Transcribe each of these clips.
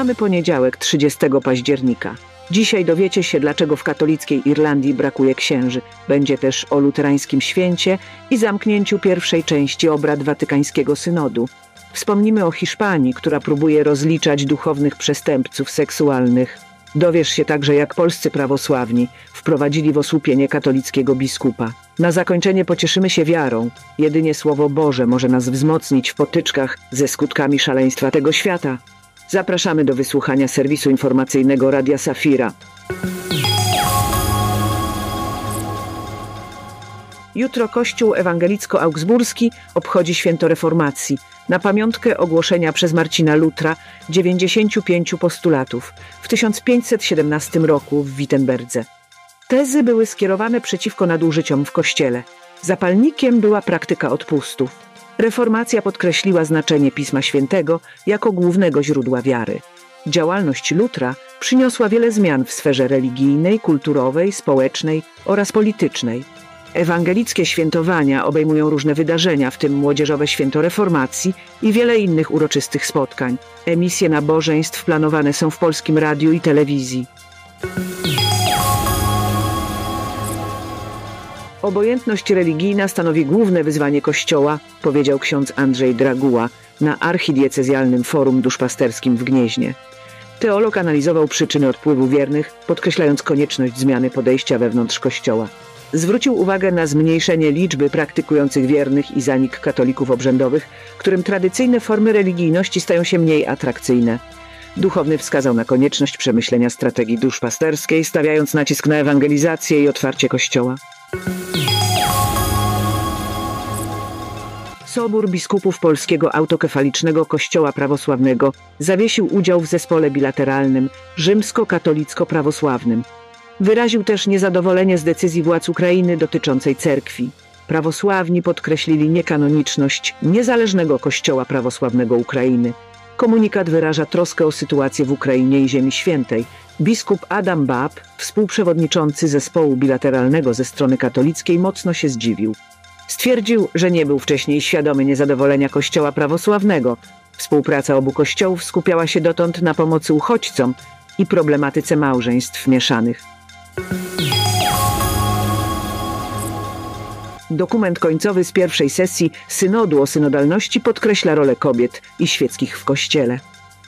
Mamy poniedziałek 30 października. Dzisiaj dowiecie się, dlaczego w katolickiej Irlandii brakuje księży. Będzie też o luterańskim święcie i zamknięciu pierwszej części obrad watykańskiego synodu. Wspomnimy o Hiszpanii, która próbuje rozliczać duchownych przestępców seksualnych. Dowiesz się także, jak polscy prawosławni wprowadzili w osłupienie katolickiego biskupa. Na zakończenie pocieszymy się wiarą. Jedynie Słowo Boże może nas wzmocnić w potyczkach ze skutkami szaleństwa tego świata. Zapraszamy do wysłuchania serwisu informacyjnego Radia Safira. Jutro Kościół Ewangelicko-Augsburski obchodzi święto reformacji na pamiątkę ogłoszenia przez Marcina Lutra 95 postulatów w 1517 roku w Wittenberdze. Tezy były skierowane przeciwko nadużyciom w Kościele. Zapalnikiem była praktyka odpustów. Reformacja podkreśliła znaczenie Pisma Świętego jako głównego źródła wiary. Działalność Lutra przyniosła wiele zmian w sferze religijnej, kulturowej, społecznej oraz politycznej. Ewangelickie świętowania obejmują różne wydarzenia, w tym Młodzieżowe Święto Reformacji i wiele innych uroczystych spotkań. Emisje nabożeństw planowane są w polskim radiu i telewizji. Obojętność religijna stanowi główne wyzwanie Kościoła, powiedział ksiądz Andrzej Draguła na archidiecezjalnym forum duszpasterskim w Gnieźnie. Teolog analizował przyczyny odpływu wiernych, podkreślając konieczność zmiany podejścia wewnątrz Kościoła. Zwrócił uwagę na zmniejszenie liczby praktykujących wiernych i zanik katolików obrzędowych, którym tradycyjne formy religijności stają się mniej atrakcyjne. Duchowny wskazał na konieczność przemyślenia strategii duszpasterskiej, stawiając nacisk na ewangelizację i otwarcie Kościoła. Sobór Biskupów Polskiego Autokefalicznego Kościoła Prawosławnego zawiesił udział w zespole bilateralnym rzymsko-katolicko-prawosławnym. Wyraził też niezadowolenie z decyzji władz Ukrainy dotyczącej cerkwi. Prawosławni podkreślili niekanoniczność niezależnego Kościoła Prawosławnego Ukrainy. Komunikat wyraża troskę o sytuację w Ukrainie i Ziemi Świętej. Biskup Adam Bab, współprzewodniczący zespołu bilateralnego ze strony katolickiej, mocno się zdziwił. Stwierdził, że nie był wcześniej świadomy niezadowolenia Kościoła prawosławnego. Współpraca obu kościołów skupiała się dotąd na pomocy uchodźcom i problematyce małżeństw mieszanych. Dokument końcowy z pierwszej sesji Synodu o synodalności podkreśla rolę kobiet i świeckich w Kościele.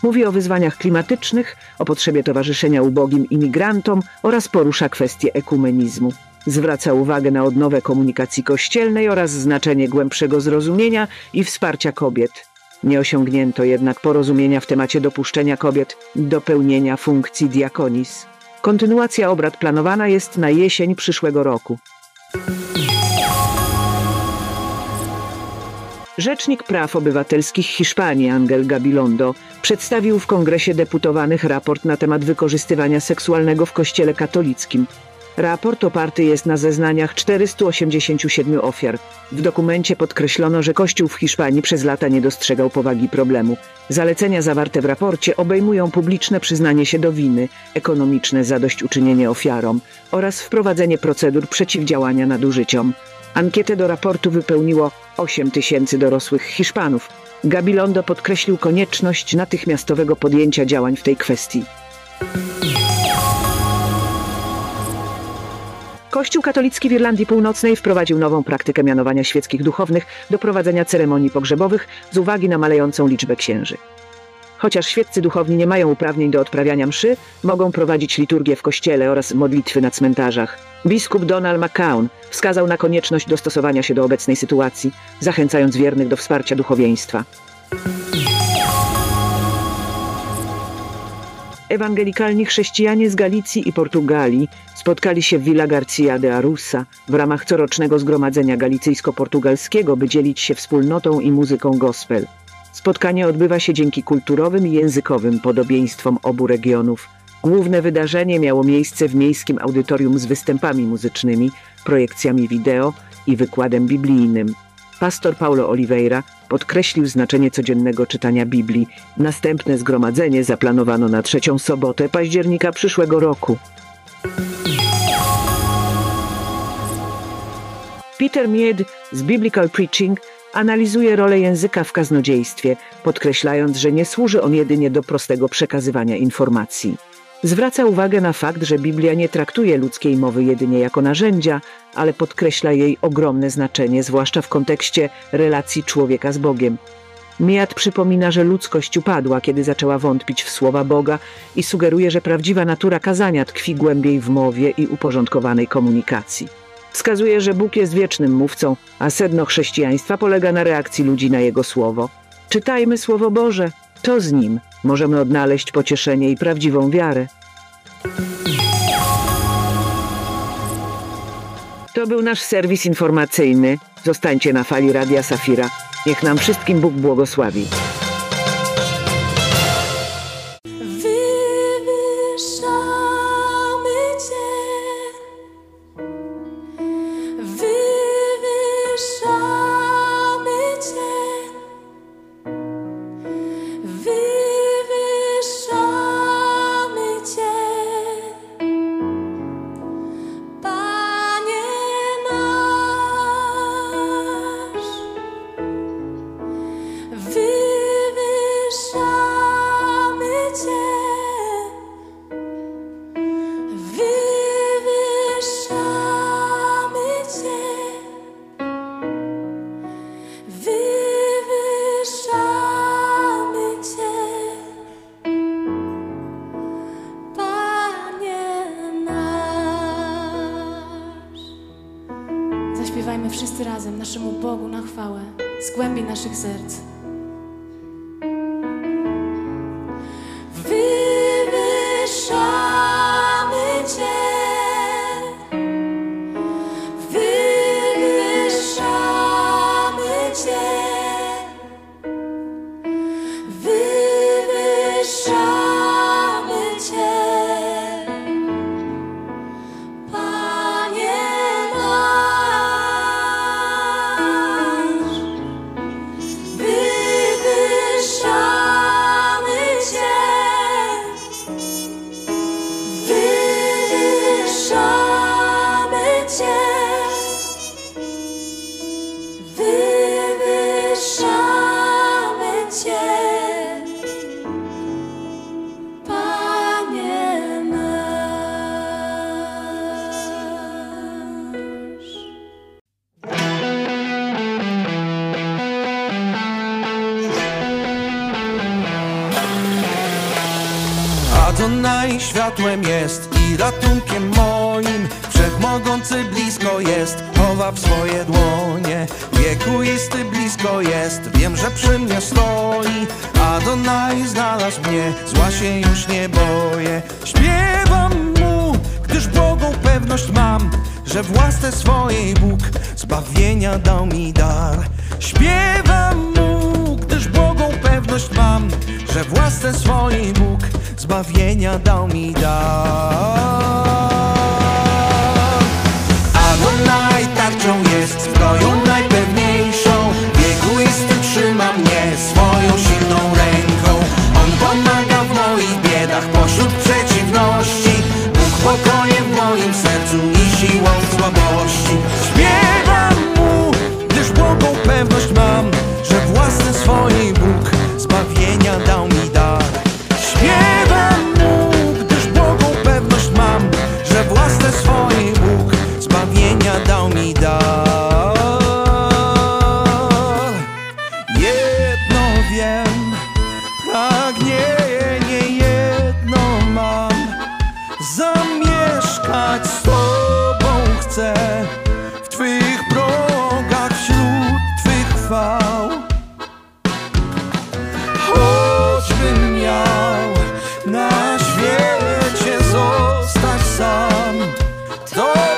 Mówi o wyzwaniach klimatycznych, o potrzebie towarzyszenia ubogim imigrantom oraz porusza kwestię ekumenizmu. Zwraca uwagę na odnowę komunikacji kościelnej oraz znaczenie głębszego zrozumienia i wsparcia kobiet. Nie osiągnięto jednak porozumienia w temacie dopuszczenia kobiet do pełnienia funkcji diakonis. Kontynuacja obrad planowana jest na jesień przyszłego roku. Rzecznik Praw Obywatelskich Hiszpanii Angel Gabilondo przedstawił w Kongresie Deputowanych raport na temat wykorzystywania seksualnego w Kościele katolickim. Raport oparty jest na zeznaniach 487 ofiar. W dokumencie podkreślono, że Kościół w Hiszpanii przez lata nie dostrzegał powagi problemu. Zalecenia zawarte w raporcie obejmują publiczne przyznanie się do winy, ekonomiczne zadośćuczynienie ofiarom oraz wprowadzenie procedur przeciwdziałania nadużyciom. Ankietę do raportu wypełniło 8 tysięcy dorosłych Hiszpanów. Gabilondo podkreślił konieczność natychmiastowego podjęcia działań w tej kwestii. Kościół katolicki w Irlandii Północnej wprowadził nową praktykę mianowania świeckich duchownych do prowadzenia ceremonii pogrzebowych z uwagi na malejącą liczbę księży. Chociaż świeccy duchowni nie mają uprawnień do odprawiania mszy, mogą prowadzić liturgię w kościele oraz modlitwy na cmentarzach. Biskup Donald McCown wskazał na konieczność dostosowania się do obecnej sytuacji, zachęcając wiernych do wsparcia duchowieństwa. Ewangelikalni chrześcijanie z Galicji i Portugalii spotkali się w Villa Garcia de Arusa w ramach corocznego zgromadzenia galicyjsko-portugalskiego, by dzielić się wspólnotą i muzyką gospel. Spotkanie odbywa się dzięki kulturowym i językowym podobieństwom obu regionów. Główne wydarzenie miało miejsce w miejskim audytorium z występami muzycznymi, projekcjami wideo i wykładem biblijnym. Pastor Paulo Oliveira podkreślił znaczenie codziennego czytania Biblii. Następne zgromadzenie zaplanowano na trzecią sobotę października przyszłego roku. Peter Mied z Biblical Preaching analizuje rolę języka w kaznodziejstwie, podkreślając, że nie służy on jedynie do prostego przekazywania informacji. Zwraca uwagę na fakt, że Biblia nie traktuje ludzkiej mowy jedynie jako narzędzia, ale podkreśla jej ogromne znaczenie, zwłaszcza w kontekście relacji człowieka z Bogiem. Miat przypomina, że ludzkość upadła, kiedy zaczęła wątpić w słowa Boga i sugeruje, że prawdziwa natura kazania tkwi głębiej w mowie i uporządkowanej komunikacji. Wskazuje, że Bóg jest wiecznym mówcą, a sedno chrześcijaństwa polega na reakcji ludzi na Jego słowo. Czytajmy Słowo Boże, to z nim możemy odnaleźć pocieszenie i prawdziwą wiarę. To był nasz serwis informacyjny. Zostańcie na fali Radia Safira. Niech nam wszystkim Bóg błogosławi. Wszyscy razem naszemu Bogu na chwałę z głębi naszych serc. Adonai światłem jest i ratunkiem moim Wszechmogący blisko jest, chowa w swoje dłonie Wiekuisty blisko jest, wiem, że przy mnie stoi Adonai znalazł mnie, zła się już nie boję. Śpiewam Mu, gdyż Bogą pewność mam Że w łasce swojej Bóg zbawienia dał mi dar. Śpiewam Mu, pewność mam Że w łasce swojej Bóg zbawienia dał mi dar pragnienie jedno mam. Zamieszkać z Tobą chcę. W Twych progach wśród Twych chwał. Choćbym miał na świecie zostać sam To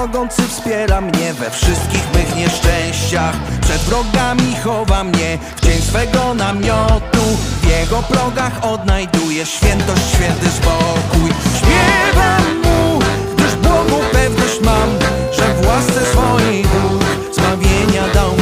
Wszechmogący wspiera mnie we wszystkich mych nieszczęściach. Przed wrogami chowa mnie w cień swego namiotu. W jego progach odnajduję świętość, święty spokój. Śpiewam mu, gdyż Bogu pewność mam Że w łasce swojej Bóg zbawienia dał